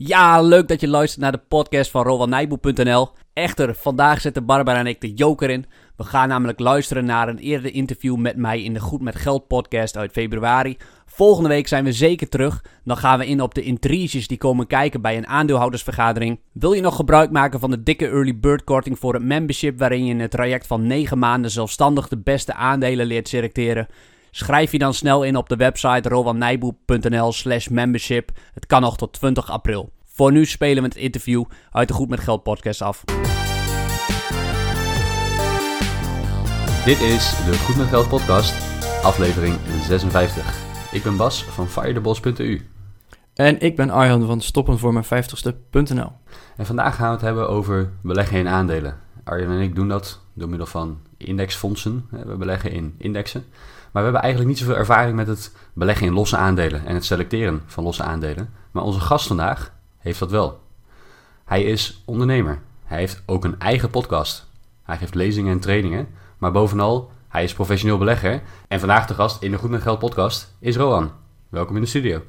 Ja, leuk dat je luistert naar de podcast van RowanNijboe.nl. Echter, vandaag zetten Barbara en ik de joker in. We gaan namelijk luisteren naar een eerder interview met mij in de Goed met Geld podcast uit februari. Volgende week zijn we zeker terug. Dan gaan we in op de intriges die komen kijken bij een aandeelhoudersvergadering. Wil je nog gebruik maken van de dikke early bird korting voor het membership waarin je in het traject van 9 maanden zelfstandig de beste aandelen leert selecteren? Schrijf je dan snel in op de website rowanijboe.nl slash membership. Het kan nog tot 20 april. Voor nu spelen we het interview uit de Goed met Geld podcast af. Dit is de Goed met Geld podcast, aflevering 56. Ik ben Bas van firetheboss.eu. En ik ben Arjan van stoppenvoormijn50ste.nl. En vandaag gaan we het hebben over beleggen in aandelen. Arjan en ik doen dat door middel van indexfondsen. We beleggen in indexen. Maar we hebben eigenlijk niet zoveel ervaring met het beleggen in losse aandelen en het selecteren van losse aandelen. Maar onze gast vandaag heeft dat wel. Hij is ondernemer. Hij heeft ook een eigen podcast. Hij geeft lezingen en trainingen. Maar bovenal, hij is professioneel belegger. En vandaag de gast in de Goed met Geld podcast is Roan. Welkom in de studio.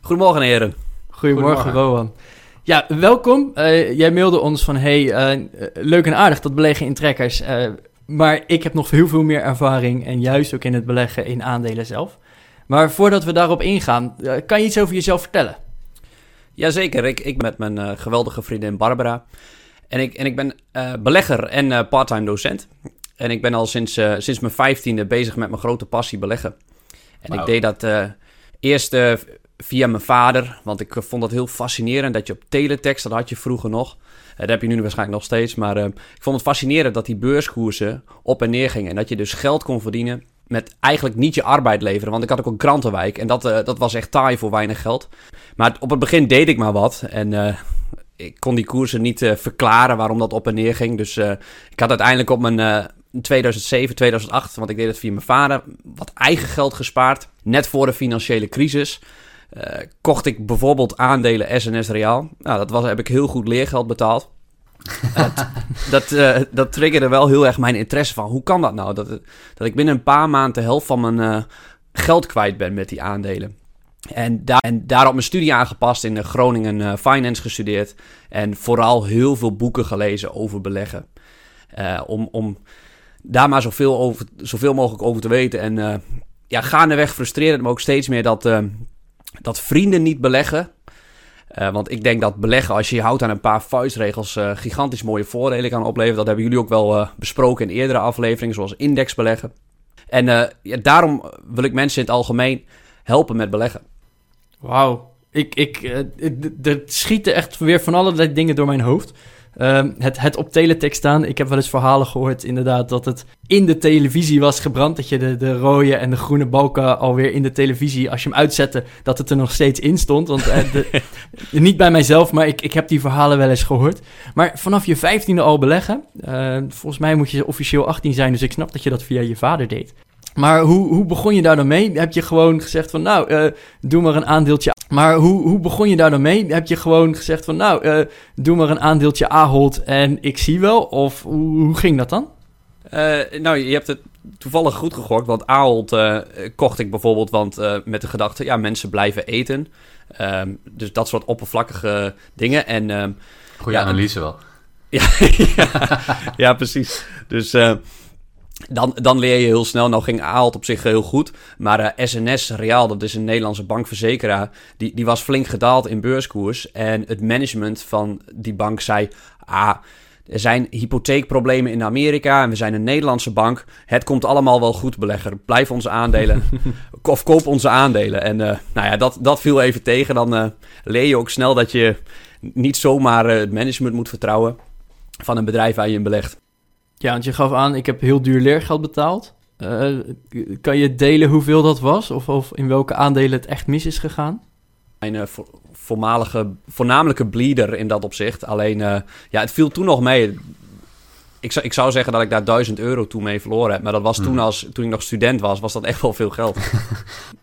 Goedemorgen heren. Goedemorgen, Goedemorgen. Rowan. Ja, welkom. Eh, jij mailde ons van, hey, eh, leuk en aardig dat beleggen in trekkers. eh, maar ik heb nog heel veel meer ervaring en juist ook in het beleggen in aandelen zelf. Maar voordat we daarop ingaan, eh, kan je iets over jezelf vertellen? Jazeker, ik, ik met mijn eh, geweldige vriendin Barbara. En ik, en ik ben eh, belegger en eh, parttime docent. En ik ben al sinds, eh, sinds mijn vijftiende bezig met mijn grote passie beleggen. En ik deed dat eh, eerst via mijn vader, want ik vond dat heel fascinerend dat je op teletext, dat had je vroeger nog. Eh, dat heb je nu waarschijnlijk nog steeds, maar eh, ik vond het fascinerend dat die beurskoersen op en neer gingen. En dat je dus geld kon verdienen met eigenlijk niet je arbeid leveren. Want ik had ook een krantenwijk en dat, eh, dat was echt taai voor weinig geld. Maar op het begin deed ik maar wat en... eh, ik kon die koersen niet verklaren waarom dat op en neer ging. Dus ik had uiteindelijk op mijn eh, in 2007, 2008, want ik deed het via mijn vader, wat eigen geld gespaard. Net voor de financiële crisis. Eh, kocht ik bijvoorbeeld aandelen SNS Reaal. Nou, dat was, heb ik heel goed leergeld betaald. dat, dat, eh, dat triggerde wel heel erg mijn interesse van hoe kan dat nou? Dat, dat ik binnen een paar maanden de helft van mijn eh, geld kwijt ben met die aandelen. En, daar, en daarop mijn studie aangepast in de Groningen eh, Finance gestudeerd. En vooral heel veel boeken gelezen over beleggen. Eh, om, om daar maar zoveel, over, zoveel mogelijk over te weten. En eh, ja, gaandeweg frustreerde het me ook steeds meer dat, eh, dat vrienden niet beleggen. Eh, want ik denk dat beleggen, als je je houdt aan een paar vuistregels, eh, gigantisch mooie voordelen kan opleveren. Dat hebben jullie ook wel eh, besproken in eerdere afleveringen, zoals indexbeleggen. En ja, daarom wil ik mensen in het algemeen helpen met beleggen. Wauw. Ik, ik, er schieten echt weer van allerlei dingen door mijn hoofd. Ehm, het, het op teletext staan. Ik heb wel eens verhalen gehoord, inderdaad, dat het in de televisie was gebrand. Dat je de, de rode en de groene balken alweer in de televisie, als je hem uitzette, dat het er nog steeds in stond. Want eh, de- niet bij mijzelf, maar ik, ik heb die verhalen wel eens gehoord. Maar vanaf je vijftiende al beleggen. eh, volgens mij moet je officieel 18 zijn, dus ik snap dat je dat via je vader deed. Maar hoe, hoe begon je daar dan mee? Heb je gewoon gezegd van, nou, eh, doe maar een aandeeltje. Maar hoe, hoe begon je daar dan mee? Heb je gewoon gezegd van, nou, eh, doe maar een aandeeltje Ahold en ik zie wel? Of hoe, hoe ging dat dan? Eh, nou, je hebt het toevallig goed gegokt. Want Ahold eh, kocht ik bijvoorbeeld want, eh, met de gedachte... ja, mensen blijven eten. Ehm, dus dat soort oppervlakkige dingen. En ehm, Goede Ja, analyse wel. ja, ja, ja, precies. Dus eh, dan, dan leer je heel snel. Nou ging Ahold op zich heel goed. Maar eh, SNS Reaal, dat is een Nederlandse bankverzekeraar... Die, die was flink gedaald in beurskoers. En het management van die bank zei... Ah, er zijn hypotheekproblemen in Amerika en we zijn een Nederlandse bank. Het komt allemaal wel goed, belegger. Blijf onze aandelen of koop onze aandelen. En eh, nou ja, dat, dat viel even tegen. Dan eh, leer je ook snel dat je niet zomaar eh, het management moet vertrouwen van een bedrijf waar je in belegt. Ja, want je gaf aan, ik heb heel duur leergeld betaald. Eh, kan je delen hoeveel dat was? Of, of in welke aandelen het echt mis is gegaan? Mijn eh, vo- voormalige, voornamelijke bleeder in dat opzicht. Alleen, eh, ja, het viel toen nog mee. Ik zou, ik zou zeggen dat ik daar 1000 euro toen mee verloren heb. Maar dat was toen, Hmm. als, toen ik nog student was, was dat echt wel veel geld.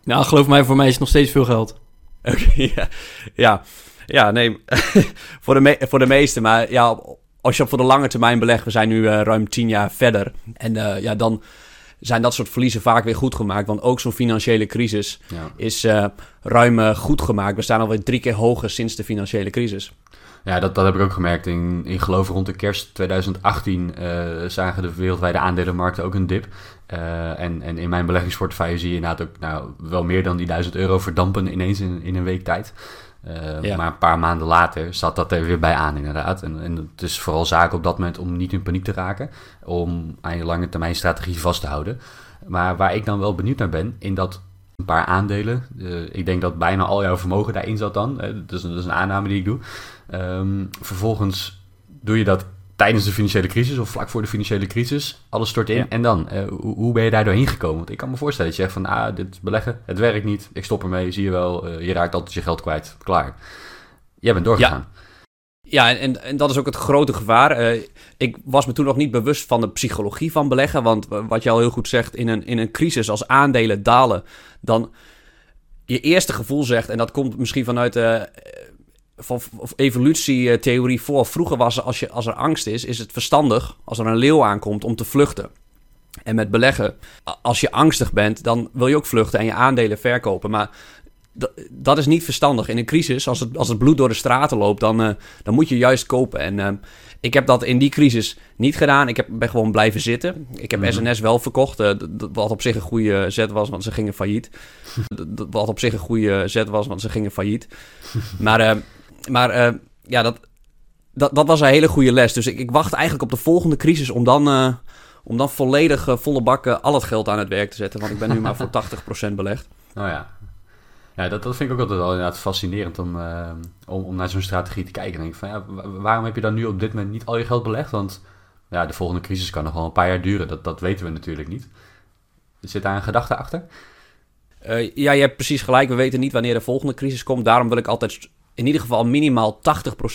Nou, geloof mij, voor mij is het nog steeds veel geld. Oké, ja. ja, ja, nee, voor, de me- voor de meeste. Maar ja, als je op voor de lange termijn belegt, we zijn nu eh, ruim tien jaar verder. En eh, ja, dan zijn dat soort verliezen vaak weer goed gemaakt. Want ook zo'n financiële crisis Ja. is eh, ruim goed gemaakt. We staan alweer drie keer hoger sinds de financiële crisis. Ja, dat, dat heb ik ook gemerkt. In, in geloof rond de kerst 2018 eh, zagen de wereldwijde aandelenmarkten ook een dip. En, en in mijn beleggingsportefeuille zie je inderdaad ook nou, wel meer dan die 1000 euro verdampen ineens in, in een week tijd. Eh, Ja. Maar een paar maanden later zat dat er weer bij aan, inderdaad. En, en het is vooral zaak op dat moment om niet in paniek te raken. Om aan je lange termijn strategie vast te houden. Maar waar ik dan wel benieuwd naar ben, in dat een paar aandelen. eh, ik denk dat bijna al jouw vermogen daarin zat dan. Dat, is een, dat is een aanname die ik doe. Ehm, vervolgens doe je dat tijdens de financiële crisis of vlak voor de financiële crisis. Alles stort in. Ja. En dan, eh, hoe, hoe ben je daar doorheen gekomen? Want ik kan me voorstellen dat je zegt van, ah, dit beleggen, het werkt niet. Ik stop ermee, zie je wel. eh, je raakt altijd je geld kwijt. Klaar. Jij bent doorgegaan. Ja, en, en, en dat is ook het grote gevaar. Eh, ik was me toen nog niet bewust van de psychologie van beleggen. Want wat je al heel goed zegt, in een, in een crisis als aandelen dalen, dan je eerste gevoel zegt, en dat komt misschien vanuit de van evolutietheorie voor. Vroeger was als, je, als er angst is, is het verstandig als er een leeuw aankomt om te vluchten. En met beleggen, als je angstig bent, dan wil je ook vluchten en je aandelen verkopen. Maar dat is niet verstandig. In een crisis, als het, als het bloed door de straten loopt, dan, eh, dan moet je juist kopen. En eh, ik heb dat in die crisis niet gedaan. Ik heb, ben gewoon blijven zitten. Ik heb Mhm. SNS wel verkocht, eh, wat op zich een goede zet was, want ze gingen failliet. Wat op zich een goede zet was, want ze gingen failliet. Maar, eh, maar eh, ja, dat, dat, dat was een hele goede les. Dus ik, ik wacht eigenlijk op de volgende crisis om dan, eh, om dan volledig eh, volle bakken al het geld aan het werk te zetten. Want ik ben nu maar voor 80% belegd. Nou ja. Ja, dat, dat vind ik ook altijd wel inderdaad fascinerend om, om, om naar zo'n strategie te kijken. En denk ik van, ja, wa- waarom heb je dan nu op dit moment niet al je geld belegd? Want ja, de volgende crisis kan nog wel een paar jaar duren. Dat, dat weten we natuurlijk niet. Zit daar een gedachte achter? Ja, je hebt precies gelijk. We weten niet wanneer de volgende crisis komt. Daarom wil ik altijd in ieder geval minimaal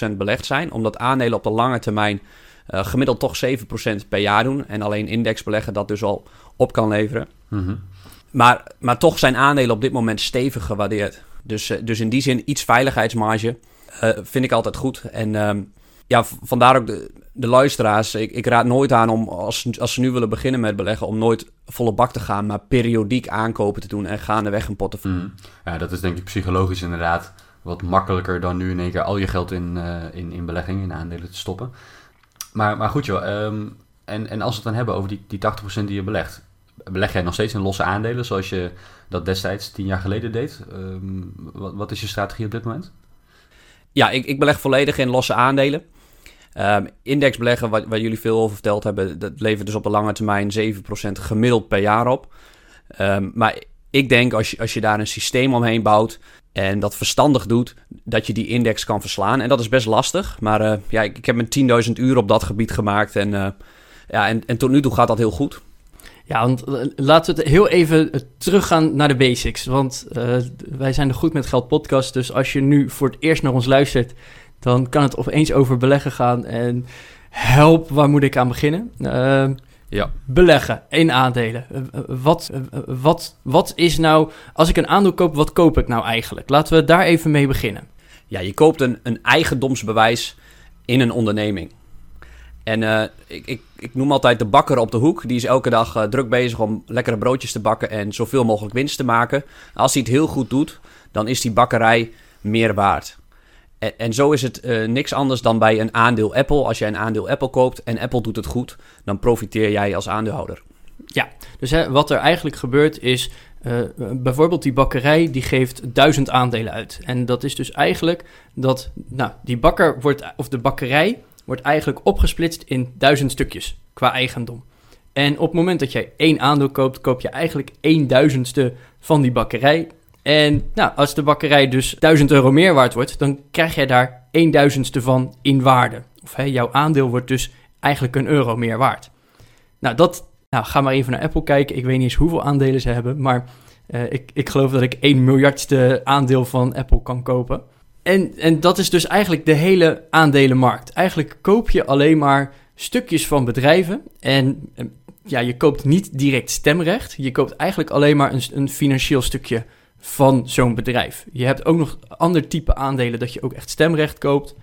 80% belegd zijn. Omdat aandelen op de lange termijn eh, gemiddeld toch 7% per jaar doen. En alleen indexbeleggen dat dus al op kan leveren. Mhm. Maar, maar toch zijn aandelen op dit moment stevig gewaardeerd. Dus, eh, dus in die zin iets veiligheidsmarge eh, vind ik altijd goed. En ehm, ja, vandaar ook de, de luisteraars. Ik, ik raad nooit aan om, als, als ze nu willen beginnen met beleggen, om nooit volle bak te gaan, maar periodiek aankopen te doen en gaandeweg een portefeuille. Mhm. Ja, dat is denk ik psychologisch inderdaad wat makkelijker dan nu in één keer al je geld in, eh, in, in beleggingen, in aandelen te stoppen. Maar, maar goed joh, ehm, en, en als we het dan hebben over die, die 80% die je belegt, beleg jij nog steeds in losse aandelen zoals je dat destijds tien jaar geleden deed? Ehm, wat, wat is je strategie op dit moment? Ja, ik, ik beleg volledig in losse aandelen. Ehm indexbeleggen, waar, waar jullie veel over verteld hebben, dat levert dus op de lange termijn 7% gemiddeld per jaar op. Ehm, maar ik denk als je, als je daar een systeem omheen bouwt en dat verstandig doet, dat je die index kan verslaan. En dat is best lastig, maar eh, ja, ik, heb mijn 10.000 uur op dat gebied gemaakt en, eh, ja, en, en tot nu toe gaat dat heel goed. Ja, want eh, laten we het heel even teruggaan naar de basics. Want wij zijn de Goed met Geld podcast. Dus als je nu voor het eerst naar ons luistert, dan kan het opeens over beleggen gaan. En help, waar moet ik aan beginnen? Ja. beleggen in aandelen. Eh, eh, wat, eh, wat, wat is nou, als ik een aandeel koop, wat koop ik nou eigenlijk? Laten we daar even mee beginnen. Ja, je koopt een, een eigendomsbewijs in een onderneming. En ik, ik, ik noem altijd de bakker op de hoek. Die is elke dag druk bezig om lekkere broodjes te bakken en zoveel mogelijk winst te maken. Als hij het heel goed doet, dan is die bakkerij meer waard. En, en zo is het eh, niks anders dan bij een aandeel Apple. Als jij een aandeel Apple koopt en Apple doet het goed, dan profiteer jij als aandeelhouder. Dus hè, wat er eigenlijk gebeurt is, eh, bijvoorbeeld die bakkerij die geeft duizend aandelen uit. En dat is dus eigenlijk dat, nou, die bakker wordt, of de bakkerij wordt eigenlijk opgesplitst in duizend stukjes qua eigendom. En op het moment dat jij één aandeel koopt, koop je eigenlijk één duizendste van die bakkerij. En nou, als de bakkerij dus 1000 euro meer waard wordt, dan krijg jij daar één duizendste van in waarde. Of hè, jouw aandeel wordt dus eigenlijk een euro meer waard. Nou, dat, nou, ga maar even naar Apple kijken. Ik weet niet eens hoeveel aandelen ze hebben, maar eh, ik, ik geloof dat ik 1 miljardste aandeel van Apple kan kopen. En, en dat is dus eigenlijk de hele aandelenmarkt. Eigenlijk koop je alleen maar stukjes van bedrijven en eh, ja, je koopt niet direct stemrecht. Je koopt eigenlijk alleen maar een, een financieel stukje van zo'n bedrijf. Je hebt ook nog ander type aandelen dat je ook echt stemrecht koopt.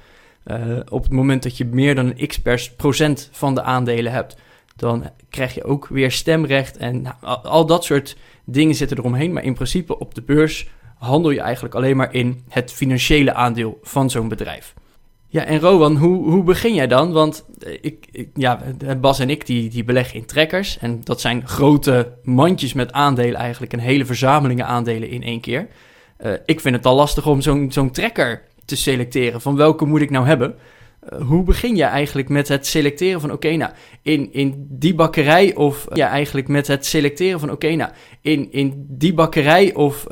Eh, op het moment dat je meer dan een x procent van de aandelen hebt, dan krijg je ook weer stemrecht en nou, al dat soort dingen zitten eromheen. Maar in principe op de beurs handel je eigenlijk alleen maar in het financiële aandeel van zo'n bedrijf. Ja, en Rowan, hoe, hoe begin jij dan? Want eh, ik, ik, ja, Bas en ik die, die beleggen in trekkers. En dat zijn grote mandjes met aandelen eigenlijk. Een hele verzamelingen aandelen in één keer. Uh, ik vind het al lastig om zo'n zo'n trekker te selecteren. Van welke moet ik nou hebben? Hoe begin je eigenlijk met het selecteren van... Oké, nou, in, in die bakkerij of... Ja, eigenlijk met het selecteren van... Oké, nou, in, in die bakkerij of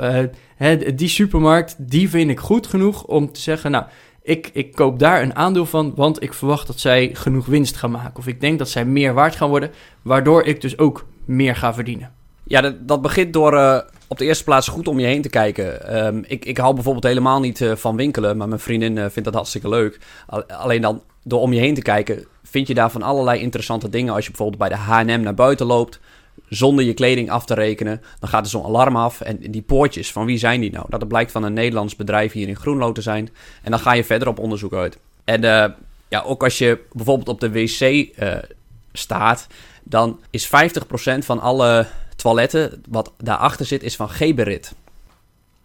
hè, die supermarkt... Die vind ik goed genoeg om te zeggen... Nou, ik, ik koop daar een aandeel van, want ik verwacht dat zij genoeg winst gaan maken. Of ik denk dat zij meer waard gaan worden, waardoor ik dus ook meer ga verdienen. Ja, dat, dat begint door uh, op de eerste plaats goed om je heen te kijken. Um, ik, ik hou bijvoorbeeld helemaal niet uh, van winkelen, maar mijn vriendin uh, vindt dat hartstikke leuk. Alleen dan door om je heen te kijken, vind je daar van allerlei interessante dingen. Als je bijvoorbeeld bij de H&M naar buiten loopt, zonder je kleding af te rekenen. Dan gaat er zo'n alarm af. En die poortjes, van wie zijn die nou? Dat blijkt van een Nederlands bedrijf hier in Groenlo te zijn. En dan ga je verder op onderzoek uit. En uh, ja, ook als je bijvoorbeeld op de wc uh, staat, dan is 50% van alle toiletten wat daarachter zit, is van Geberit.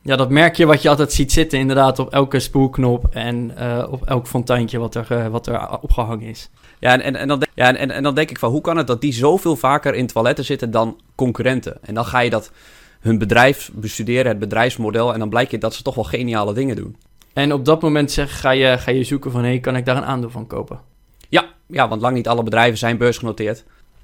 Ja, dat merk je wat je altijd ziet zitten inderdaad op elke spoelknop en uh, op elk fonteintje wat er, wat er opgehangen is. Ja, en, en, en, dan, ja en, en dan denk ik van, hoe kan het dat die zoveel vaker in toiletten zitten dan concurrenten? En dan ga je dat hun bedrijf bestuderen, het bedrijfsmodel, en dan blijkt je dat ze toch wel geniale dingen doen. En op dat moment zeg, ga, je, ga je zoeken van, hé, hey, kan ik daar een aandeel van kopen? Ja, ja, want lang niet alle bedrijven zijn beursgenoteerd.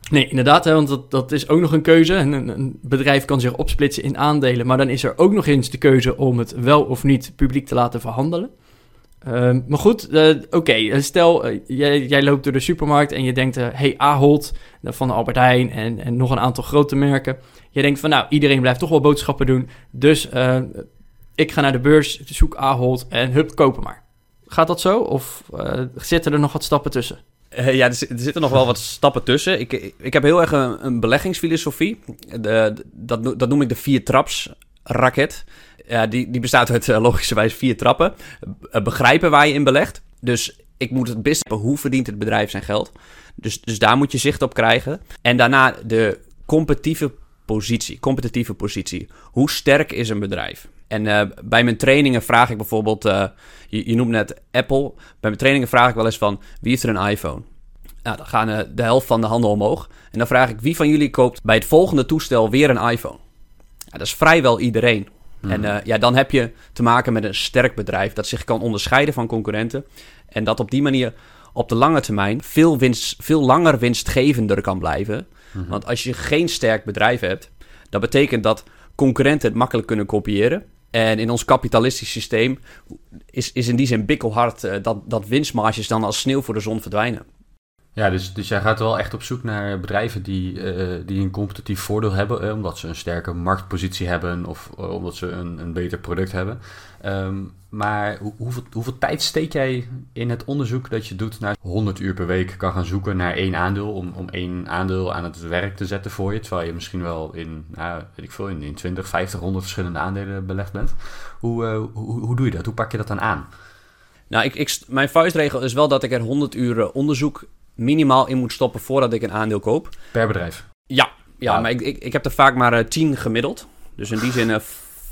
Nee, inderdaad, hè, want dat, dat is ook nog een keuze. Een, een, bedrijf kan zich opsplitsen in aandelen, maar dan is er ook nog eens de keuze om het wel of niet publiek te laten verhandelen. Uh, maar goed, uh, oké, okay. stel uh, jij, loopt door de supermarkt en je denkt, hé, hey, Ahold van Albert Heijn en, en nog een aantal grote merken. Je denkt van, nou, iedereen blijft toch wel boodschappen doen, dus ik ga naar de beurs, zoek Ahold en hup, kopen maar. Gaat dat zo of zitten er nog wat stappen tussen? Uh, ja, er, zitten nog wel wat stappen tussen. Ik, ik, heb heel erg een, een beleggingsfilosofie. De, dat, dat noem ik de vier traps raket. Ja, die, die bestaat uit uh, logischerwijs vier trappen. Uh, begrijpen waar je in belegt. Dus ik moet het best hoe verdient het bedrijf zijn geld. Dus, dus daar moet je zicht op krijgen. En daarna de competitieve positie. Competitieve positie. Hoe sterk is een bedrijf? En uh, bij mijn trainingen vraag ik bijvoorbeeld, je, je noemt net Apple. Bij mijn trainingen vraag ik wel eens van, wie heeft er een iPhone? Nou, dan gaan de helft van de handen omhoog. En dan vraag ik, wie van jullie koopt bij het volgende toestel weer een iPhone? Dat is vrijwel iedereen. Hmm. En ja, dan heb je te maken met een sterk bedrijf dat zich kan onderscheiden van concurrenten. En dat op die manier op de lange termijn veel, winst, veel langer winstgevender kan blijven. Hmm. Want als je geen sterk bedrijf hebt, dat betekent dat concurrenten het makkelijk kunnen kopiëren. En in ons kapitalistisch systeem is, is in die zin bikkelhard uh, dat, dat winstmarges dan als sneeuw voor de zon verdwijnen. Ja, dus, dus jij gaat wel echt op zoek naar bedrijven die, uh, die een competitief voordeel hebben, eh, omdat ze een sterke marktpositie hebben of omdat ze een, een beter product hebben. Um, maar hoe, hoeveel, hoeveel tijd steek jij in het onderzoek dat je doet naar 100 uur per week kan gaan zoeken naar één aandeel, om, om één aandeel aan het werk te zetten voor je, terwijl je misschien wel in, nou, weet ik veel, in, in 20, 50, 100 verschillende aandelen belegd bent. Hoe, hoe, hoe doe je dat? Hoe pak je dat dan aan? Nou, ik, ik, mijn vuistregel is wel dat ik er 100 uur onderzoek minimaal in moet stoppen voordat ik een aandeel koop. Per bedrijf? Ja, ja maar ik, ik, ik heb er vaak maar uh, 10 gemiddeld. Dus in die zin uh,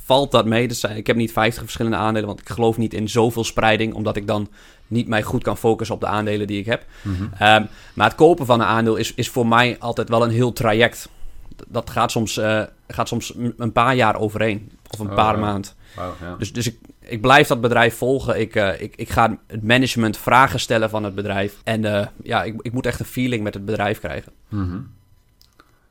valt dat mee. Dus, uh, ik heb niet 50 verschillende aandelen, want ik geloof niet in zoveel spreiding, omdat ik dan niet mij goed kan focussen op de aandelen die ik heb. Mm -hmm. um, maar het kopen van een aandeel is, is voor mij altijd wel een heel traject. Dat gaat soms, uh, gaat soms een paar jaar overheen, of een oh, paar ja. maanden. Wow, ja. Dus, dus ik, ik blijf dat bedrijf volgen. Ik, uh, ik, ik ga het management vragen stellen van het bedrijf. En uh, ja, ik, ik moet echt een feeling met het bedrijf krijgen. Mm.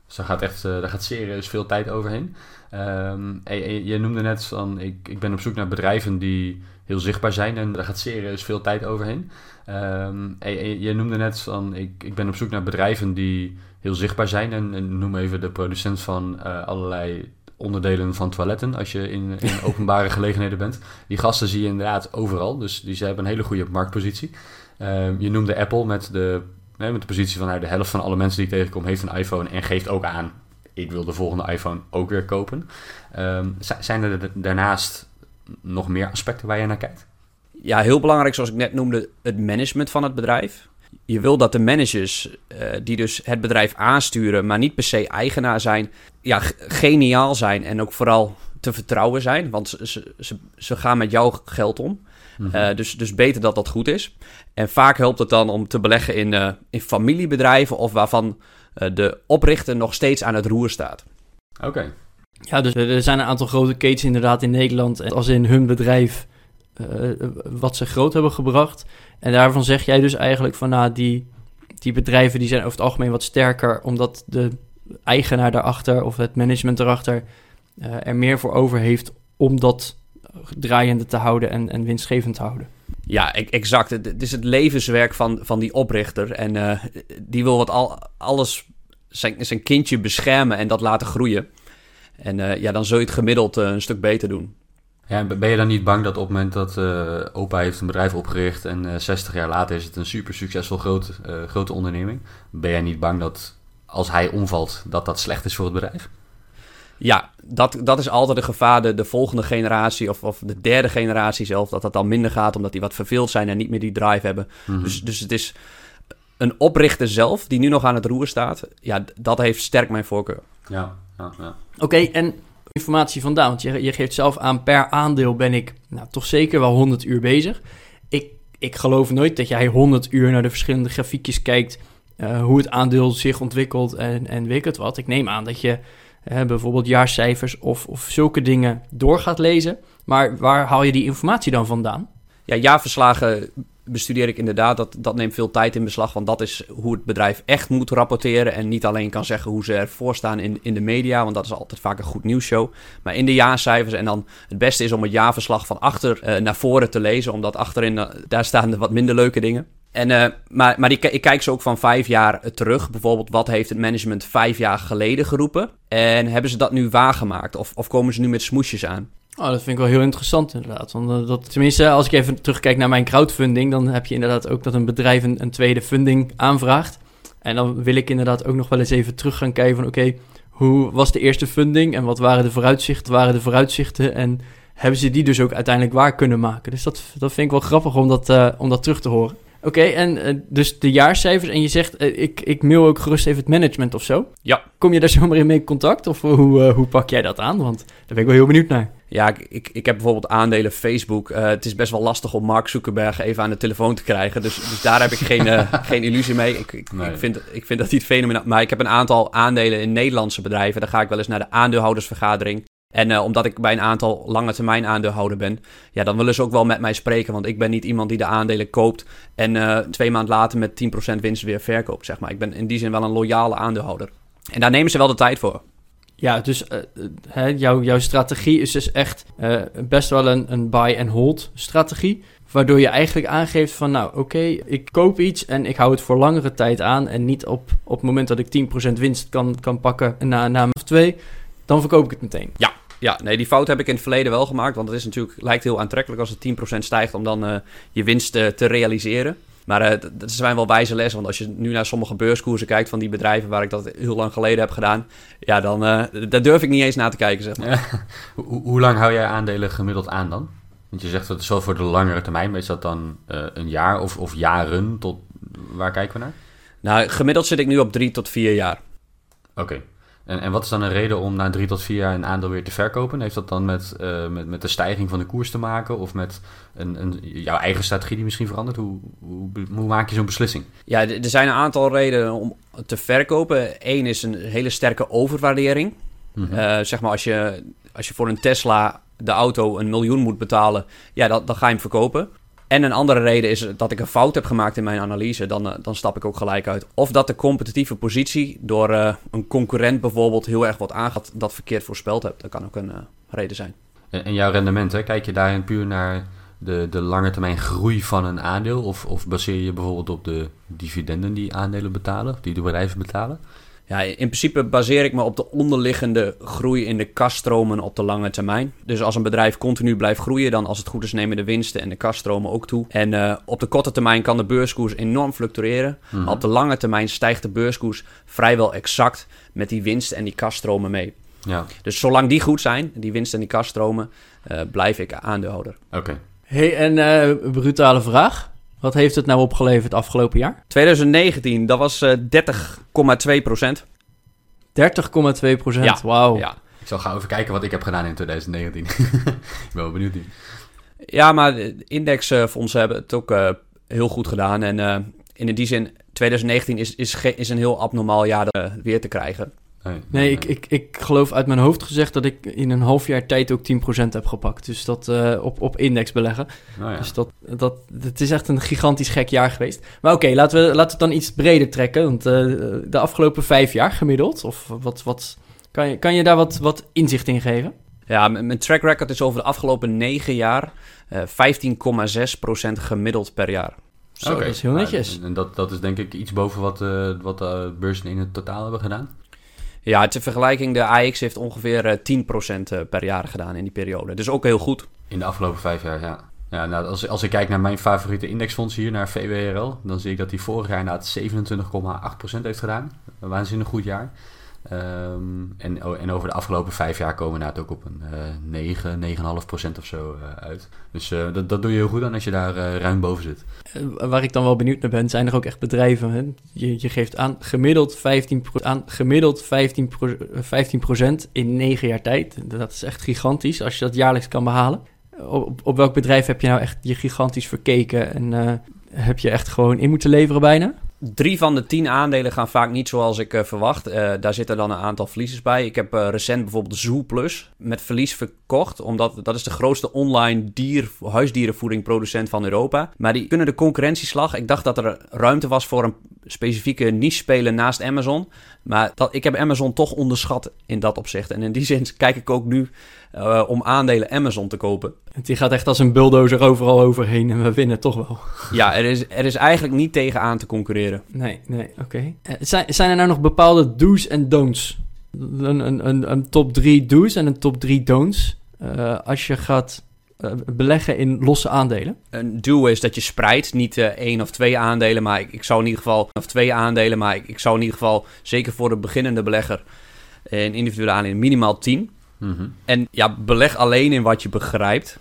Dus daar gaat echt uh, daar gaat serieus veel tijd overheen. Um, en, je noemde net van, ik, ik ben op zoek naar bedrijven die heel zichtbaar zijn. En daar gaat serieus veel tijd overheen. Um, en, je noemde net van, ik, ik ben op zoek naar bedrijven die heel zichtbaar zijn. En, en noem even de producent van allerlei onderdelen van toiletten als je in, in openbare gelegenheden bent. Die gasten zie je inderdaad overal, dus die, ze hebben een hele goede marktpositie. Uh, je noemde Apple met de, met de positie van nou, de helft van alle mensen die ik tegenkom heeft een iPhone en geeft ook aan, ik wil de volgende iPhone ook weer kopen. Um, zijn er daarnaast nog meer aspecten waar je naar kijkt? Ja, heel belangrijk, zoals ik net noemde, het management van het bedrijf. Je wil dat de managers eh, die dus het bedrijf aansturen, maar niet per se eigenaar zijn, ja, geniaal zijn en ook vooral te vertrouwen zijn. Want ze, ze, ze, gaan met jouw geld om. Mhm. Eh, dus, dus beter dat dat goed is. En vaak helpt het dan om te beleggen in, eh, in familiebedrijven of waarvan eh, de oprichter nog steeds aan het roer staat. Oké. Ja, dus er zijn een aantal grote ketens inderdaad in Nederland. En Als in hun bedrijf eh, wat ze groot hebben gebracht. En daarvan zeg jij dus eigenlijk van nou, die, die bedrijven die zijn over het algemeen wat sterker. Omdat de eigenaar daarachter of het management daarachter eh, er meer voor over heeft om dat draaiende te houden en, en winstgevend te houden. Ja, e- exact. Het, is het levenswerk van, van die oprichter. En eh, die wil wat al, alles, zijn, zijn kindje beschermen en dat laten groeien. En eh, ja, dan zul je het gemiddeld een stuk beter doen. Ja, en ben je dan niet bang dat op het moment dat eh, opa heeft een bedrijf opgericht en eh 60 jaar later is het een super succesvol groot, eh, grote onderneming, ben jij niet bang dat als hij omvalt, dat dat slecht is voor het bedrijf? Ja, dat, dat is altijd een gevaar. De, de volgende generatie of, of de derde generatie zelf, dat dat dan minder gaat omdat die wat verveeld zijn en niet meer die drive hebben. Mhm. Dus, dus het is een oprichter zelf die nu nog aan het roer staat. Ja, dat heeft sterk mijn voorkeur. Ja, ja, ja. Oké, en informatie vandaan, want je, geeft zelf aan per aandeel ben ik nou, toch zeker wel 100 uur bezig. Ik, ik geloof nooit dat jij 100 uur naar de verschillende grafiekjes kijkt, eh, hoe het aandeel zich ontwikkelt en, en het wat. Ik neem aan dat je bijvoorbeeld jaarcijfers of, of zulke dingen door gaat lezen. Maar waar haal je die informatie dan vandaan? Ja, jaarverslagen bestudeer ik inderdaad. Dat, dat neemt veel tijd in beslag, want dat is hoe het bedrijf echt moet rapporteren. En niet alleen kan zeggen hoe ze ervoor staan in, in de media, want dat is altijd vaak een goed nieuwsshow. Maar in de jaarcijfers. En dan het beste is om het jaarverslag van achter eh, naar voren te lezen, omdat achterin, eh, daar staan de wat minder leuke dingen. En, eh, maar maar die, ik kijk ze ook van vijf jaar terug. Bijvoorbeeld, wat heeft het management vijf jaar geleden geroepen? En hebben ze dat nu waargemaakt? Of, of komen ze nu met smoesjes aan? Oh, dat vind ik wel heel interessant inderdaad. Want eh, dat, tenminste, als ik even terugkijk naar mijn crowdfunding, dan heb je inderdaad ook dat een bedrijf een, een tweede funding aanvraagt. En dan wil ik inderdaad ook nog wel eens even terug gaan kijken van oké, hoe was de eerste funding en wat waren de vooruitzichten, waren de vooruitzichten en hebben ze die dus ook uiteindelijk waar kunnen maken. Dus dat, dat vind ik wel grappig om dat, eh, om dat terug te horen. Oké, en eh, dus de jaarcijfers en je zegt ik, ik mail ook gerust even het management of zo. Ja. Kom je daar zomaar in mee in contact of hoe, hoe pak jij dat aan? Want daar ben ik wel heel benieuwd naar. Ja, ik, ik, ik heb bijvoorbeeld aandelen Facebook. Eh, het is best wel lastig om Mark Zuckerberg even aan de telefoon te krijgen. Dus, dus daar heb ik geen, eh, geen illusie mee. Ik, ik, Nee. ik, vind, ik vind dat niet fenomenaal. Maar ik heb een aantal aandelen in Nederlandse bedrijven. Dan ga ik wel eens naar de aandeelhoudersvergadering. En eh, omdat ik bij een aantal lange termijn aandeelhouder ben, ja, dan willen ze ook wel met mij spreken. Want ik ben niet iemand die de aandelen koopt en twee maanden later met 10% winst weer verkoopt, zeg maar. Ik ben in die zin wel een loyale aandeelhouder. En daar nemen ze wel de tijd voor. Ja, dus eh, eh, hè, jouw, jouw strategie is dus echt eh, best wel een, een buy-and-hold strategie. Waardoor je eigenlijk aangeeft van, nou oké, ik koop iets en ik hou het voor langere tijd aan. En niet op, op het moment dat ik 10% winst kan, kan pakken na, na of twee, dan verkoop ik het meteen. Ja, nee, die fout heb ik in het verleden wel gemaakt. Want het is natuurlijk, lijkt heel aantrekkelijk als het 10% stijgt om dan je winst te realiseren. Maar eh, dat zijn wel wijze lessen. Want als je nu naar sommige beurskoersen kijkt van die bedrijven waar ik dat heel lang geleden heb gedaan. Ja, dan eh, daar durf ik niet eens naar te kijken, zeg maar. Ja. Hoe, hoe lang hou jij aandelen gemiddeld aan dan? Want je zegt dat het wel voor de langere termijn, is dat dan eh, een jaar of, of jaren? Tot, waar kijken we naar? Nou, gemiddeld zit ik nu op drie tot vier jaar. Oké. En, en wat is dan een reden om na drie tot vier jaar een aandeel weer te verkopen? Heeft dat dan met, eh, met, met de stijging van de koers te maken? Of met een, een, jouw eigen strategie die misschien verandert? Hoe, hoe, hoe maak je zo'n beslissing? Ja, er zijn een aantal redenen om te verkopen. Eén is een hele sterke overwaardering. Mhm. Eh, zeg maar als je, als je voor een Tesla de auto een miljoen moet betalen, ja, dan ga je hem verkopen. En een andere reden is dat ik een fout heb gemaakt in mijn analyse, dan, eh, dan stap ik ook gelijk uit. Of dat de competitieve positie door eh, een concurrent bijvoorbeeld heel erg wordt aangehaald, dat verkeerd voorspeld heb. Dat kan ook een eh, reden zijn. En, en jouw rendement, hè? kijk je daarin puur naar de, de lange termijn groei van een aandeel? Of, of baseer je bijvoorbeeld op de dividenden die aandelen betalen, die de bedrijven betalen? Ja, in principe baseer ik me op de onderliggende groei in de kaststromen op de lange termijn. Dus als een bedrijf continu blijft groeien, dan als het goed is nemen de winsten en de kaststromen ook toe. En eh, op de korte termijn kan de beurskoers enorm fluctueren. Mhm. Maar op de lange termijn stijgt de beurskoers vrijwel exact met die winst en die kaststromen mee. Ja, Dus zolang die goed zijn, die winst en die kaststromen, eh, blijf ik aandeelhouder. oké. hey, en eh brutale vraag. Wat heeft het nou opgeleverd afgelopen jaar? 2019, dat was eh 30,2 procent. 30,2 procent. Ja. Wauw. Ja. Ik zal gaan even kijken wat ik heb gedaan in 2019. ik ben wel benieuwd nu. ja, maar de indexfondsen hebben het ook eh, heel goed gedaan. En eh, in die zin, 2019 is, is, is een heel abnormaal jaar eh, weer te krijgen. Nee, ik, ik, ik geloof uit mijn hoofd gezegd dat ik in een half jaar tijd ook 10% heb gepakt. Dus dat eh, op, op index beleggen. Nou ja. Dus dat, dat, het is echt een gigantisch gek jaar geweest. Maar oké, laten, we, laten we het dan iets breder trekken. Want eh, de afgelopen vijf jaar gemiddeld, of wat, wat kan, je, kan je daar wat, wat inzicht in geven? Ja, mijn track record is over de afgelopen 9 jaar eh 15,6 procent gemiddeld per jaar. Zo, Oké. dat is heel Nou, netjes. en dat, dat is denk ik iets boven wat, eh wat de beurzen in het totaal hebben gedaan. Ja, ter vergelijking, de AX heeft ongeveer eh 10 procent eh, per jaar gedaan in die periode. Dus ook heel goed. In de afgelopen vijf jaar, ja. ja nou, als, als ik kijk naar mijn favoriete indexfonds hier, naar VWRL, dan zie ik dat die vorig jaar inderdaad 27,8% heeft gedaan. Een waanzinnig goed jaar. Ehm, en, en over de afgelopen vijf jaar komen we ook op een eh 9, 9,5% of zo eh, uit. Dus eh, dat, doe je heel goed aan als je daar eh, ruim boven zit. Eh, waar ik dan wel benieuwd naar ben, zijn er ook echt bedrijven. Hè? Je, je geeft aan gemiddeld 15%, pro- aan gemiddeld 15, pro- eh, 15% in negen jaar tijd. Dat is echt gigantisch als je dat jaarlijks kan behalen. Op, op welk bedrijf heb je nou echt je gigantisch verkeken en eh, heb je echt gewoon in moeten leveren bijna? Drie van de tien aandelen gaan vaak niet zoals ik eh, verwacht. Eh, daar zitten dan een aantal verliezers bij. Ik heb eh, recent bijvoorbeeld Zoo Plus met verlies. Omdat dat is de grootste online dier, huisdierenvoedingproducent van Europa. Maar die kunnen de concurrentieslag. Ik dacht dat er ruimte was voor een specifieke niche speler naast Amazon. Maar dat, ik heb Amazon toch onderschat in dat opzicht. En in die zin kijk ik ook nu eh, om aandelen Amazon te kopen. Die gaat echt als een bulldozer overal overheen en we winnen toch wel. Ja, er is, er is eigenlijk niet tegenaan te concurreren. Nee, nee, oké. Eh, Zijn, zijn er nou nog bepaalde do's en don'ts? Een, een, een, een top 3 do's en een top 3 don'ts eh, als je gaat eh, beleggen in losse aandelen? Een do is dat je spreidt, niet eh, één of twee aandelen, maar ik, ik zou in ieder geval, of twee aandelen, maar ik, ik zou in ieder geval, zeker voor de beginnende belegger, een individuele aandelen minimaal 10. Mhm. En ja, beleg alleen in wat je begrijpt.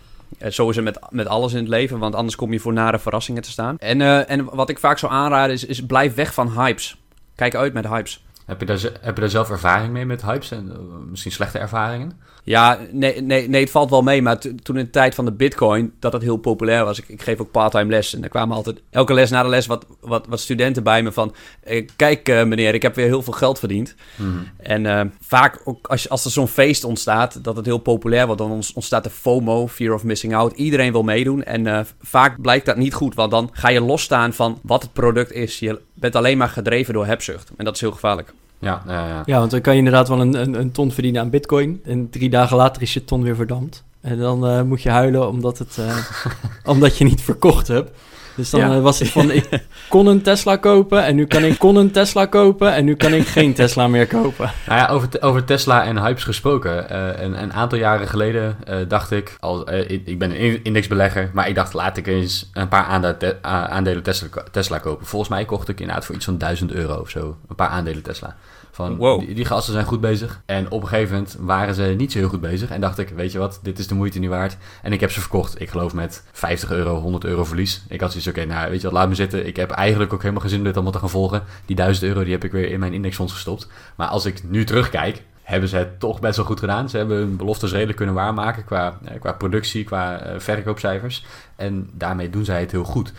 Zo is het met, met alles in het leven, want anders kom je voor nare verrassingen te staan. En, eh, en wat ik vaak zou aanraden is, is blijf weg van hypes. Kijk uit met hypes. Heb, je daar, heb je daar zelf ervaring mee met hypes en eh, misschien slechte ervaringen? Ja, nee, nee, nee, het valt wel mee. Maar to- toen in de tijd van de bitcoin, dat het heel populair was. Ik, ik geef ook parttime les. En er kwamen altijd, elke les na de les, wat, wat, wat studenten bij me van... eh, kijk eh, meneer, ik heb weer heel veel geld verdiend. Mhm. En vaak ook als, als er zo'n feest ontstaat, dat het heel populair wordt... dan ont- ontstaat de FOMO, Fear of Missing Out. Iedereen wil meedoen. En vaak blijkt dat niet goed. Want dan ga je losstaan van wat het product is. Je bent alleen maar gedreven door hebzucht. En dat is heel gevaarlijk. Ja, ja, ja. Ja, want dan kan je inderdaad wel een, een, een ton verdienen aan bitcoin. En drie dagen later is je ton weer verdampt. En dan eh, moet je huilen omdat, het, eh, omdat je niet verkocht hebt. Dus dan Ja. eh, was het van, ik kon een Tesla kopen en nu kan ik kon een Tesla kopen en nu kan ik geen Tesla meer kopen. Nou ja, over, over Tesla en hypes gesproken. eh, een, een aantal jaren geleden eh, dacht ik, al, ik, ben een in- indexbelegger, maar ik dacht laat ik eens een paar aandelen, te- aandelen Tesla, Tesla kopen. Volgens mij kocht ik inderdaad voor iets van 1000 euro of zo, een paar aandelen Tesla. Van, Wow. die, die gasten zijn goed bezig. En op een gegeven moment waren ze niet zo heel goed bezig. En dacht ik, weet je wat, dit is de moeite niet waard. En ik heb ze verkocht. Ik geloof met 50 euro, 100 euro verlies. Ik had zoiets, oké, nou weet je wat, laat me zitten. Ik heb eigenlijk ook helemaal geen zin om dit allemaal te gaan volgen. Die 1000 euro, die heb ik weer in mijn indexfonds gestopt. Maar als ik nu terugkijk, hebben ze het toch best wel goed gedaan. Ze hebben hun beloftes redelijk kunnen waarmaken qua, eh, qua productie, qua eh, verkoopcijfers. En daarmee doen zij het heel goed.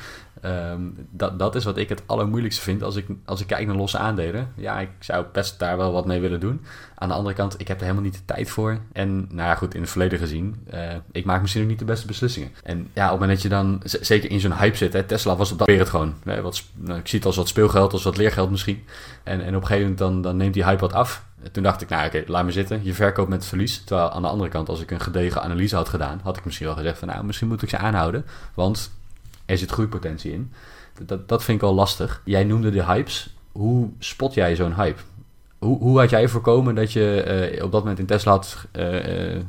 Ehm, dat, dat is wat ik het allermoeilijkste vind als ik, als ik kijk naar losse aandelen. Ja, ik zou best daar wel wat mee willen doen. Aan de andere kant, ik heb er helemaal niet de tijd voor. En nou ja, goed, in het verleden gezien, eh, ik maak misschien ook niet de beste beslissingen. En ja, op het moment dat je dan zeker in zo'n hype zit, hè, Tesla was op dat weer het gewoon. Wat, nou, ik zie het als wat speelgeld, als wat leergeld misschien. En, en op een gegeven moment dan, dan neemt die hype wat af. En Toen dacht ik, nou oké, laat me zitten. Je verkoopt met verlies. Terwijl aan de andere kant, als ik een gedegen analyse had gedaan, had ik misschien wel gezegd van, nou, misschien moet ik ze aanhouden. Want er zit groeipotentie in. Dat, dat vind ik wel lastig. Jij noemde de hypes. Hoe spot jij zo'n hype? Hoe, hoe had jij voorkomen dat je eh, op dat moment in Tesla had eh, eh,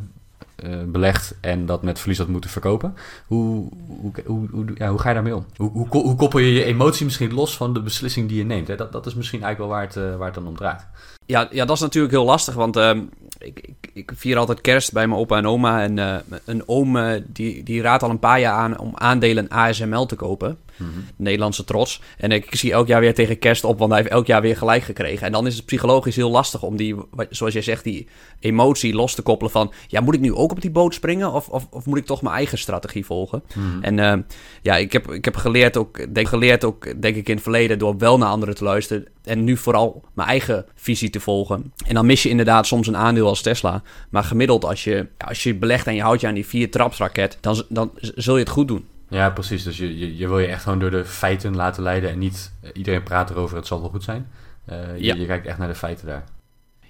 belegd en dat met verlies had moeten verkopen? Hoe, hoe, hoe, hoe, ga je daarmee om? Hoe, hoe, hoe koppel je je emotie misschien los van de beslissing die je neemt? Hè? Dat, dat is misschien eigenlijk wel waar het, waar het dan om draait. Ja, ja, dat is natuurlijk heel lastig, want ehm, ik, ik, ik vier altijd kerst bij mijn opa en oma. En eh, een oom eh, die, die raadt al een paar jaar aan om aandelen ASML te kopen. Nederlandse trots. En ik zie elk jaar weer tegen kerst op, want hij heeft elk jaar weer gelijk gekregen. En dan is het psychologisch heel lastig om die, zoals jij zegt, die emotie los te koppelen van... Ja, moet ik nu ook op die boot springen of, of, of moet ik toch mijn eigen strategie volgen? Mhm. En eh, ja, ik heb, ik heb geleerd, ook, denk, geleerd ook, denk ik, in het verleden door wel naar anderen te luisteren. En nu vooral mijn eigen visie te volgen. En dan mis je inderdaad soms een aandeel als Tesla. Maar gemiddeld, als je, als je belegt en je houdt je aan die vier trapsraket, dan, dan zul je het goed doen. Ja, precies. Dus je, je, je wil je echt gewoon door de feiten laten leiden en niet eh, iedereen praat erover, het zal wel goed zijn. Eh, je, Ja. je kijkt echt naar de feiten daar.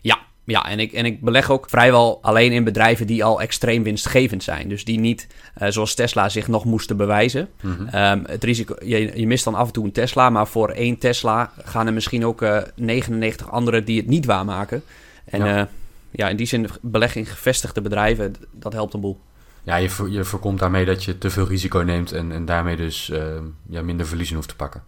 Ja, ja en, ik, en ik beleg ook vrijwel alleen in bedrijven die al extreem winstgevend zijn. Dus die niet, eh, zoals Tesla, zich nog moesten bewijzen. Mhm. Ehm, het risico, je, je mist dan af en toe een Tesla, maar voor één Tesla gaan er misschien ook eh 99 anderen die het niet waarmaken. En Ja. ja. in die zin beleg in gevestigde bedrijven, dat helpt een boel. Ja, je, je voorkomt daarmee dat je te veel risico neemt en, en daarmee dus eh, ja, minder verliezen hoeft te pakken.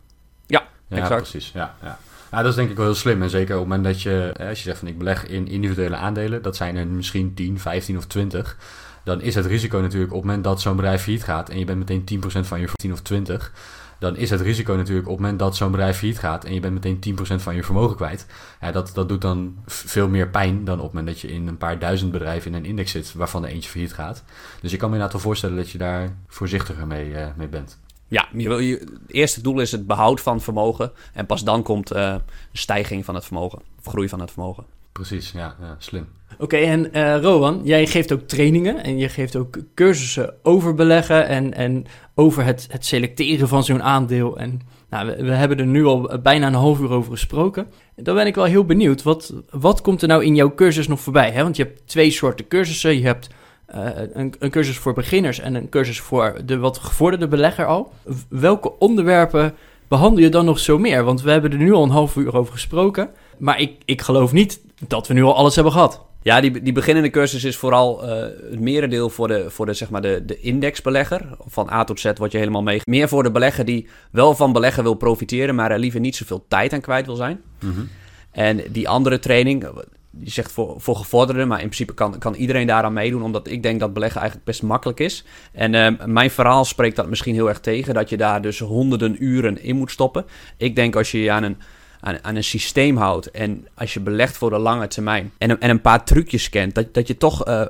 Ja, ja exact. precies. Ja, ja. ja, dat is denk ik wel heel slim. En zeker op het moment dat je, eh, als je zegt van ik beleg in individuele aandelen, dat zijn er misschien 10, 15 of 20. Dan is het risico natuurlijk op het moment dat zo'n bedrijf failliet gaat en je bent meteen 10% van je 10 of 20. Dan is het risico natuurlijk op het moment dat zo'n bedrijf failliet gaat en je bent meteen 10% van je vermogen kwijt. Ja, dat, dat doet dan veel meer pijn dan op het moment dat je in een paar duizend bedrijven in een index zit waarvan er eentje failliet gaat. Dus ik kan me inderdaad wel voorstellen dat je daar voorzichtiger mee, eh, mee bent. Ja, je wil, je, het eerste doel is het behoud van vermogen. En pas dan komt eh, een stijging van het vermogen, of groei van het vermogen. Precies, ja, ja slim. Oké, en eh Rowan, jij geeft ook trainingen en je geeft ook cursussen over beleggen en, en over het, het selecteren van zo'n aandeel. En nou, we, hebben er nu al bijna een half uur over gesproken. Dan ben ik wel heel benieuwd, wat, wat komt er nou in jouw cursus nog voorbij? Hè? Want je hebt twee soorten cursussen. Je hebt eh, een, een cursus voor beginners en een cursus voor de wat gevorderde belegger al. Welke onderwerpen behandel je dan nog zo meer? Want we hebben er nu al een half uur over gesproken. Maar ik, ik geloof niet dat we nu al alles hebben gehad. Ja, die, die beginnende cursus is vooral eh, het merendeel voor, de, voor de, zeg maar de, de indexbelegger. Van A tot Z word je helemaal mee. Meer voor de belegger die wel van beleggen wil profiteren, maar er liever niet zoveel tijd aan kwijt wil zijn. Mhm. En die andere training, je zegt voor, voor gevorderden, maar in principe kan, kan iedereen daaraan meedoen, omdat ik denk dat beleggen eigenlijk best makkelijk is. En eh, mijn verhaal spreekt dat misschien heel erg tegen, dat je daar dus honderden uren in moet stoppen. Ik denk als je je aan een, aan, een systeem houdt en als je belegt voor de lange termijn en, en een paar trucjes kent, dat, dat je toch eh,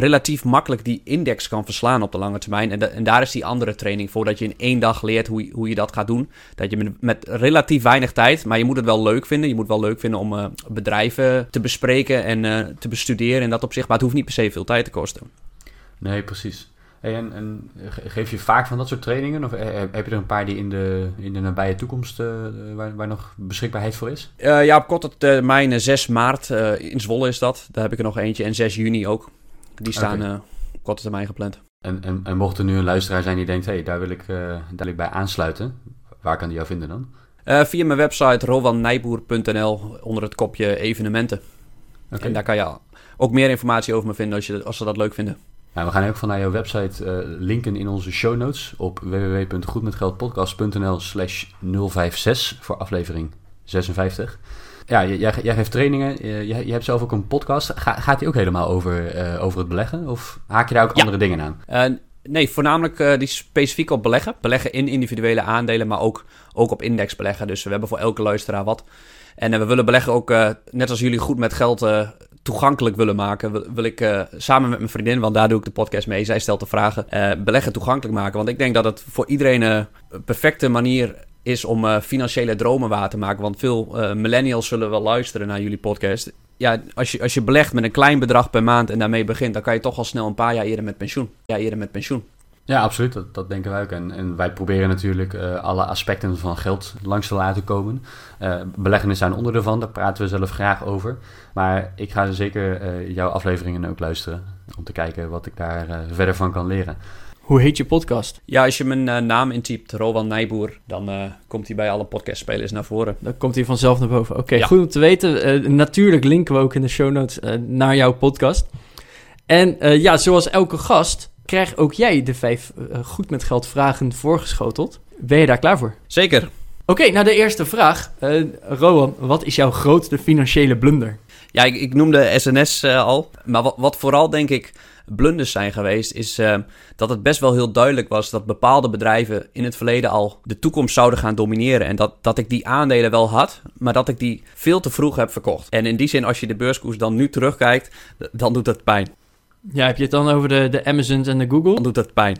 relatief makkelijk die index kan verslaan op de lange termijn. En, en daar is die andere training voor, dat je in één dag leert hoe je, hoe je dat gaat doen. Dat je met, met relatief weinig tijd, maar je moet het wel leuk vinden. Je moet wel leuk vinden om eh, bedrijven te bespreken en eh, te bestuderen in dat opzicht. Maar het hoeft niet per se veel tijd te kosten. Nee, precies. Hey, en, en ge- geef je vaak van dat soort trainingen? Of eh, heb je er een paar die in de, in de nabije toekomst, eh, waar, waar nog beschikbaarheid voor is? Eh, ja, op korte termijn, eh, 6 maart eh, in Zwolle is dat. Daar heb ik er nog eentje. En 6 juni ook. Die staan eh, op korte termijn gepland. En, en, en mocht er nu een luisteraar zijn die denkt, hé, hey, daar, wil ik, eh, daar wil ik bij aansluiten. Waar kan die jou vinden dan? Eh, via mijn website rowannijboer.nl onder het kopje evenementen. En daar kan je ook meer informatie over me vinden als, je, als ze dat leuk vinden. Nou, we gaan ook van naar jouw website eh, linken in onze show notes op www.goedmetgeldpodcast.nl slash 056 voor aflevering 56. Ja, jij, jij geeft trainingen, eh, jij, jij hebt zelf ook een podcast. Ga- gaat die ook helemaal over, eh, over het beleggen? Of haak je daar ook Ja. andere dingen aan? Nee, voornamelijk die specifiek op beleggen. Beleggen in individuele aandelen, maar ook, ook op index beleggen. Dus we hebben voor elke luisteraar wat. En we willen beleggen ook, net als jullie goed met geld toegankelijk willen maken, wil, ik eh, samen met mijn vriendin, want daar doe ik de podcast mee, zij stelt de vragen, eh, beleggen toegankelijk maken. Want ik denk dat het voor iedereen eh, een perfecte manier is om financiële dromen waar te maken. Want veel millennials zullen wel luisteren naar jullie podcast. Ja, als je, als je belegt met een klein bedrag per maand en daarmee begint, dan kan je toch al snel een paar jaar eerder met pensioen. Ja, eerder met pensioen. Ja, absoluut. Dat, dat denken wij ook. En, en wij proberen natuurlijk eh, alle aspecten van geld langs te laten komen. Eh, beleggen is daar een onderdeel van, daar praten we zelf graag over. Maar ik ga zeker eh, jouw afleveringen ook luisteren. Om te kijken wat ik daar eh, verder van kan leren. Hoe heet je podcast? Ja, als je mijn naam intypt, Rowan Nijboer, dan eh, komt hij bij alle podcastspelers naar voren. Dan komt hij vanzelf naar boven. Oké, Ja. goed om te weten. Natuurlijk linken we ook in de show notes naar jouw podcast. En eh, ja, zoals elke gast krijg ook jij de vijf eh, goed met geld vragen voorgeschoteld. Ben je daar klaar voor? Zeker. Oké, nou de eerste vraag. Eh Rowan, wat is jouw grootste financiële blunder? Ja, ik, ik noemde SNS eh, al. Maar wat, wat vooral denk ik blunders zijn geweest, is dat het best wel heel duidelijk was dat bepaalde bedrijven in het verleden al de toekomst zouden gaan domineren. En dat, dat ik die aandelen wel had, maar dat ik die veel te vroeg heb verkocht. En in die zin, als je de beurskoers dan nu terugkijkt, dan doet het pijn. Ja, heb je het dan over de, de Amazons en de Google? Dan doet het pijn.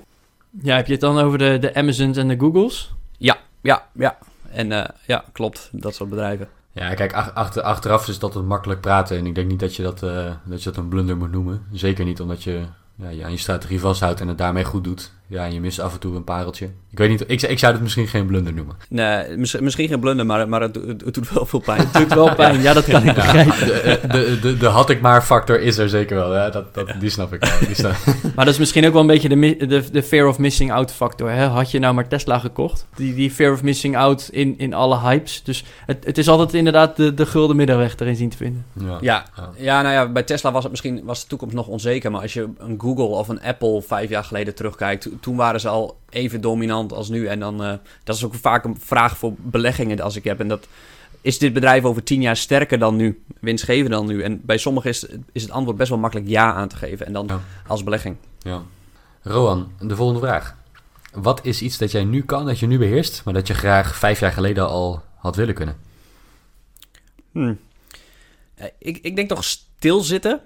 Ja, heb je het dan over de, de Amazons en de Googles? Ja, ja, ja. En eh, ja, klopt, dat soort bedrijven. Ja, kijk, ach- achter, achteraf is dat het makkelijk praten. En ik denk niet dat je dat, eh, dat je dat een blunder moet noemen. Zeker niet omdat je ja, je aan je strategie vasthoudt en het daarmee goed doet. Ja, en je mist af en toe een pareltje. Ik weet niet, ik, ik zou het misschien geen blunder noemen. Nee, mis- misschien geen blunder, maar, maar het, het, het doet wel veel pijn. Het doet wel pijn, ja, dat kan ik begrijpen. De, de, de, de had ik maar factor is er zeker wel. Ja, dat, dat, die snap ik wel. Die snap- Maar dat is misschien ook wel een beetje de, de, de fear of missing out factor. Hè? Had je nou maar Tesla gekocht? Die, die fear of missing out in, in alle hypes. Dus het, het is altijd inderdaad de, de gulden middenweg erin zien te vinden. ja. Ja, Ja. nou ja, bij Tesla was het misschien was de toekomst nog onzeker. Maar als je een Google of een Apple vijf jaar geleden terugkijkt, toen waren ze al even dominant als nu. En dan, eh, dat is ook vaak een vraag voor beleggingen als ik heb. En dat is dit bedrijf over tien jaar sterker dan nu, winstgevender dan nu? En bij sommigen is, is het antwoord best wel makkelijk ja aan te geven. En dan Ja. als belegging. Ja. Rowan, de volgende vraag. Wat is iets dat jij nu kan, dat je nu beheerst, maar dat je graag vijf jaar geleden al had willen kunnen? Hmm. Eh, Ik, ik denk toch stilzitten.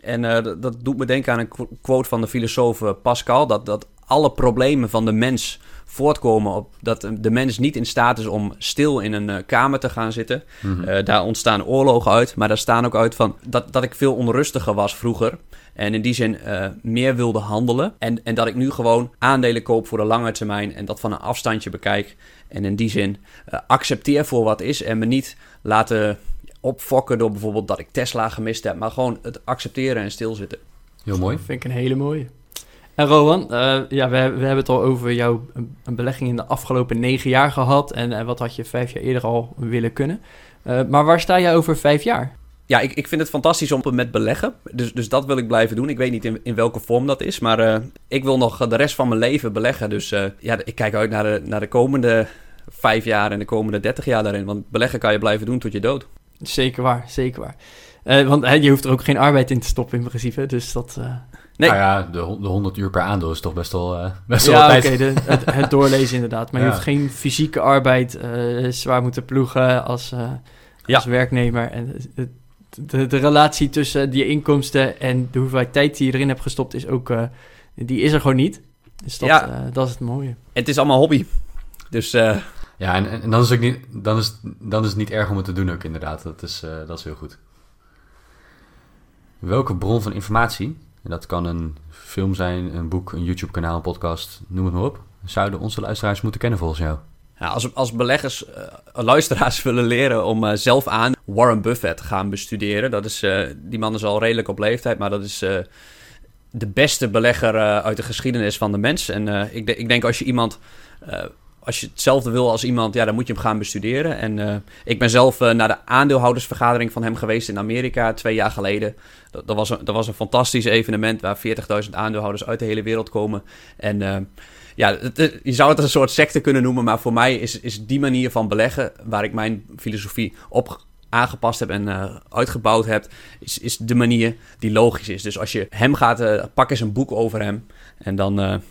En eh, dat, dat doet me denken aan een qu- quote van de filosoof Pascal. Dat, dat alle problemen van de mens voortkomen op dat de mens niet in staat is om stil in een eh, kamer te gaan zitten. Mhm. Eh, daar ontstaan oorlogen uit, maar daar staan ook uit van dat, dat ik veel onrustiger was vroeger. En in die zin eh, meer wilde handelen. En, en dat ik nu gewoon aandelen koop voor de lange termijn en dat van een afstandje bekijk. En in die zin accepteer voor wat is en me niet laten opfokken door bijvoorbeeld dat ik Tesla gemist heb. Maar gewoon het accepteren en stilzitten. Heel mooi. Dat vind ik een hele mooie. En Rowan, eh, ja, we, we hebben het al over jouw een, belegging in de afgelopen negen jaar gehad. En, en wat had je vijf jaar eerder al willen kunnen. Eh, maar waar sta jij over vijf jaar? Ja, ik, ik vind het fantastisch om met beleggen. Dus, dus dat wil ik blijven doen. Ik weet niet in, in welke vorm dat is. Maar eh, ik wil nog de rest van mijn leven beleggen. Dus eh, ja, ik kijk uit naar de, naar de komende vijf jaar en de komende dertig jaar daarin. Want beleggen kan je blijven doen tot je dood. Zeker waar, zeker waar. Eh, want je hoeft er ook geen arbeid in te stoppen in principe. Dus dat... Nee. Nou ja, de, de 100 uur per aandeel is toch best wel, eh, best wel ja, oké, het, het doorlezen inderdaad. Maar je hoeft geen fysieke arbeid eh, zwaar moeten ploegen als, eh, Ja. als werknemer. En de, de relatie tussen die inkomsten en de hoeveelheid tijd die je erin hebt gestopt is ook... eh, die is er gewoon niet. Dus dat, Ja. dat is het mooie. Het is allemaal hobby. Dus eh, Ja, en, en, dan, is het ook niet, dan, is, dan is het niet erg om het te doen ook inderdaad. Dat is, eh, dat is heel goed. Welke bron van informatie, en dat kan een film zijn, een boek, een YouTube kanaal, een podcast, noem het maar op, zouden onze luisteraars moeten kennen volgens jou? ja, als, als beleggers, eh, luisteraars willen leren om eh, zelf aan Warren Buffett te gaan bestuderen. Dat is, eh, die man is al redelijk op leeftijd, maar dat is de beste belegger uit de geschiedenis van de mens. En ik, ik denk als je iemand... als je hetzelfde wil als iemand, ja, dan moet je hem gaan bestuderen. En eh, ik ben zelf eh, naar de aandeelhoudersvergadering van hem geweest in Amerika twee jaar geleden. Dat, was, een, dat was een fantastisch evenement waar 40.000 aandeelhouders uit de hele wereld komen. En eh, ja, je zou het een soort secte kunnen noemen, maar voor mij is, is die manier van beleggen, waar ik mijn filosofie op aangepast heb en uitgebouwd heb, is, is de manier die logisch is. Dus als je hem gaat, eh, pak eens een boek over hem en dan,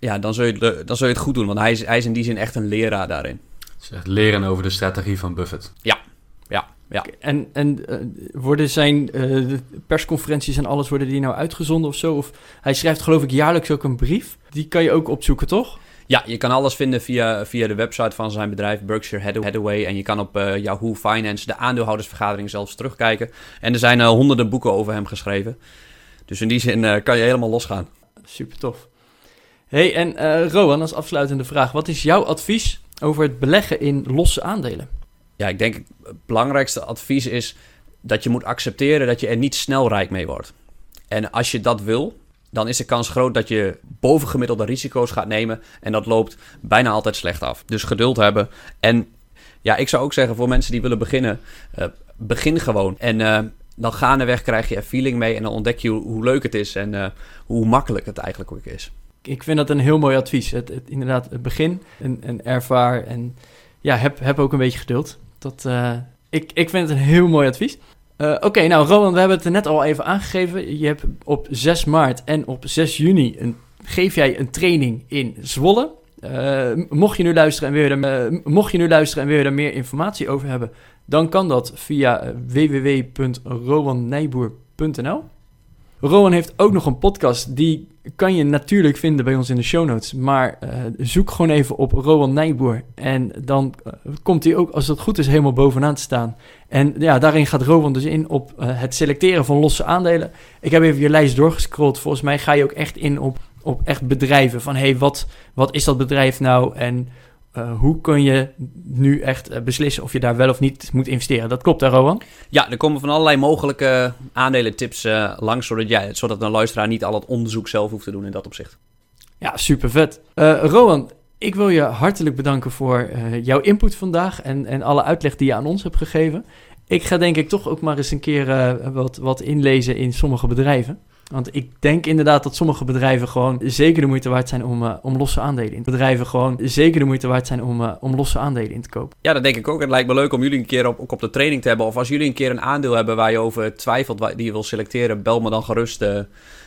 ja, dan, zul je dan zul je het goed doen, want hij is, hij is in die zin echt een leraar daarin. Het is echt leren over de strategie van Buffett. Ja, En, en eh, worden zijn eh, de persconferenties en alles, worden die nou uitgezonden of zo? Of hij schrijft geloof ik jaarlijks ook een brief. Die kan je ook opzoeken, toch? Ja, je kan alles vinden via, via de website van zijn bedrijf Berkshire Hathaway-. En je kan op eh, Yahoo Finance de aandeelhoudersvergadering zelfs terugkijken. En er zijn eh, honderden boeken over hem geschreven. Dus in die zin eh, kan je helemaal losgaan. Super tof. Hey, en eh Rowan, als afsluitende vraag. Wat is jouw advies over het beleggen in losse aandelen? Ja, ik denk het belangrijkste advies is dat je moet accepteren dat je er niet snel rijk mee wordt. En als je dat wil, dan is de kans groot dat je bovengemiddelde risico's gaat nemen. En dat loopt bijna altijd slecht af. Dus geduld hebben. En ja, ik zou ook zeggen voor mensen die willen beginnen, eh, begin gewoon. En eh, dan gaandeweg krijg je er feeling mee en dan ontdek je hoe, leuk het is en hoe makkelijk het eigenlijk ook is. Ik vind dat een heel mooi advies. Het, inderdaad, het begin en, en ervaar. En ja, heb, heb ook een beetje geduld. Dat, eh, ik, ik vind het een heel mooi advies. Eh, Oké, nou Rowan, we hebben het net al even aangegeven. Je hebt op 6 maart en op 6 juni een, geef jij een training in Zwolle. Eh, mocht, je nu luisteren en wil je eh, mocht je nu luisteren en wil je daar meer informatie over hebben, dan kan dat via www.rowannijboer.nl. Rowan heeft ook nog een podcast, die kan je natuurlijk vinden bij ons in de show notes. Maar eh, zoek gewoon even op Rowan Nijboer. En dan eh, komt hij ook, als het goed is, helemaal bovenaan te staan. En ja, daarin gaat Rowan dus in op eh, het selecteren van losse aandelen. Ik heb even je lijst doorgescrolld. Volgens mij ga je ook echt in op, op echt bedrijven. Van hey, wat, wat is dat bedrijf nou? En uh, hoe kun je nu echt uh, beslissen of je daar wel of niet moet investeren? Dat klopt, hè, Rowan? Ja, er komen van allerlei mogelijke aandelentips uh, langs, zodat, jij, zodat een luisteraar niet al het onderzoek zelf hoeft te doen in dat opzicht. Ja, super vet. Rowan, ik wil je hartelijk bedanken voor jouw input vandaag en, en alle uitleg die je aan ons hebt gegeven. Ik ga denk ik toch ook maar eens een keer wat, wat inlezen in sommige bedrijven. Want ik denk inderdaad dat sommige bedrijven gewoon zeker de moeite waard zijn om, uh, om losse aandelen in te Bedrijven gewoon zeker de moeite waard zijn om, uh, om losse aandelen in te kopen. Ja, dat denk ik ook. Het lijkt me leuk om jullie een keer op, ook op de training te hebben. Of als jullie een keer een aandeel hebben waar je over twijfelt, die je wil selecteren, bel me dan gerust. Uh,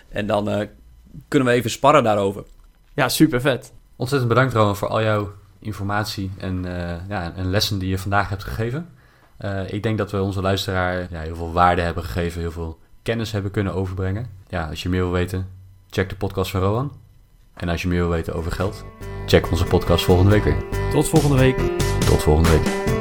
en dan kunnen we even sparren daarover. Ja, super vet. Ontzettend bedankt Roman voor al jouw informatie en, ja, en lessen die je vandaag hebt gegeven. ik denk dat we onze luisteraar ja, heel veel waarde hebben gegeven, heel veel kennis hebben kunnen overbrengen. Ja, als je meer wil weten, check de podcast van Rowan. En als je meer wil weten over geld, check onze podcast volgende week weer. Tot volgende week. Tot volgende week.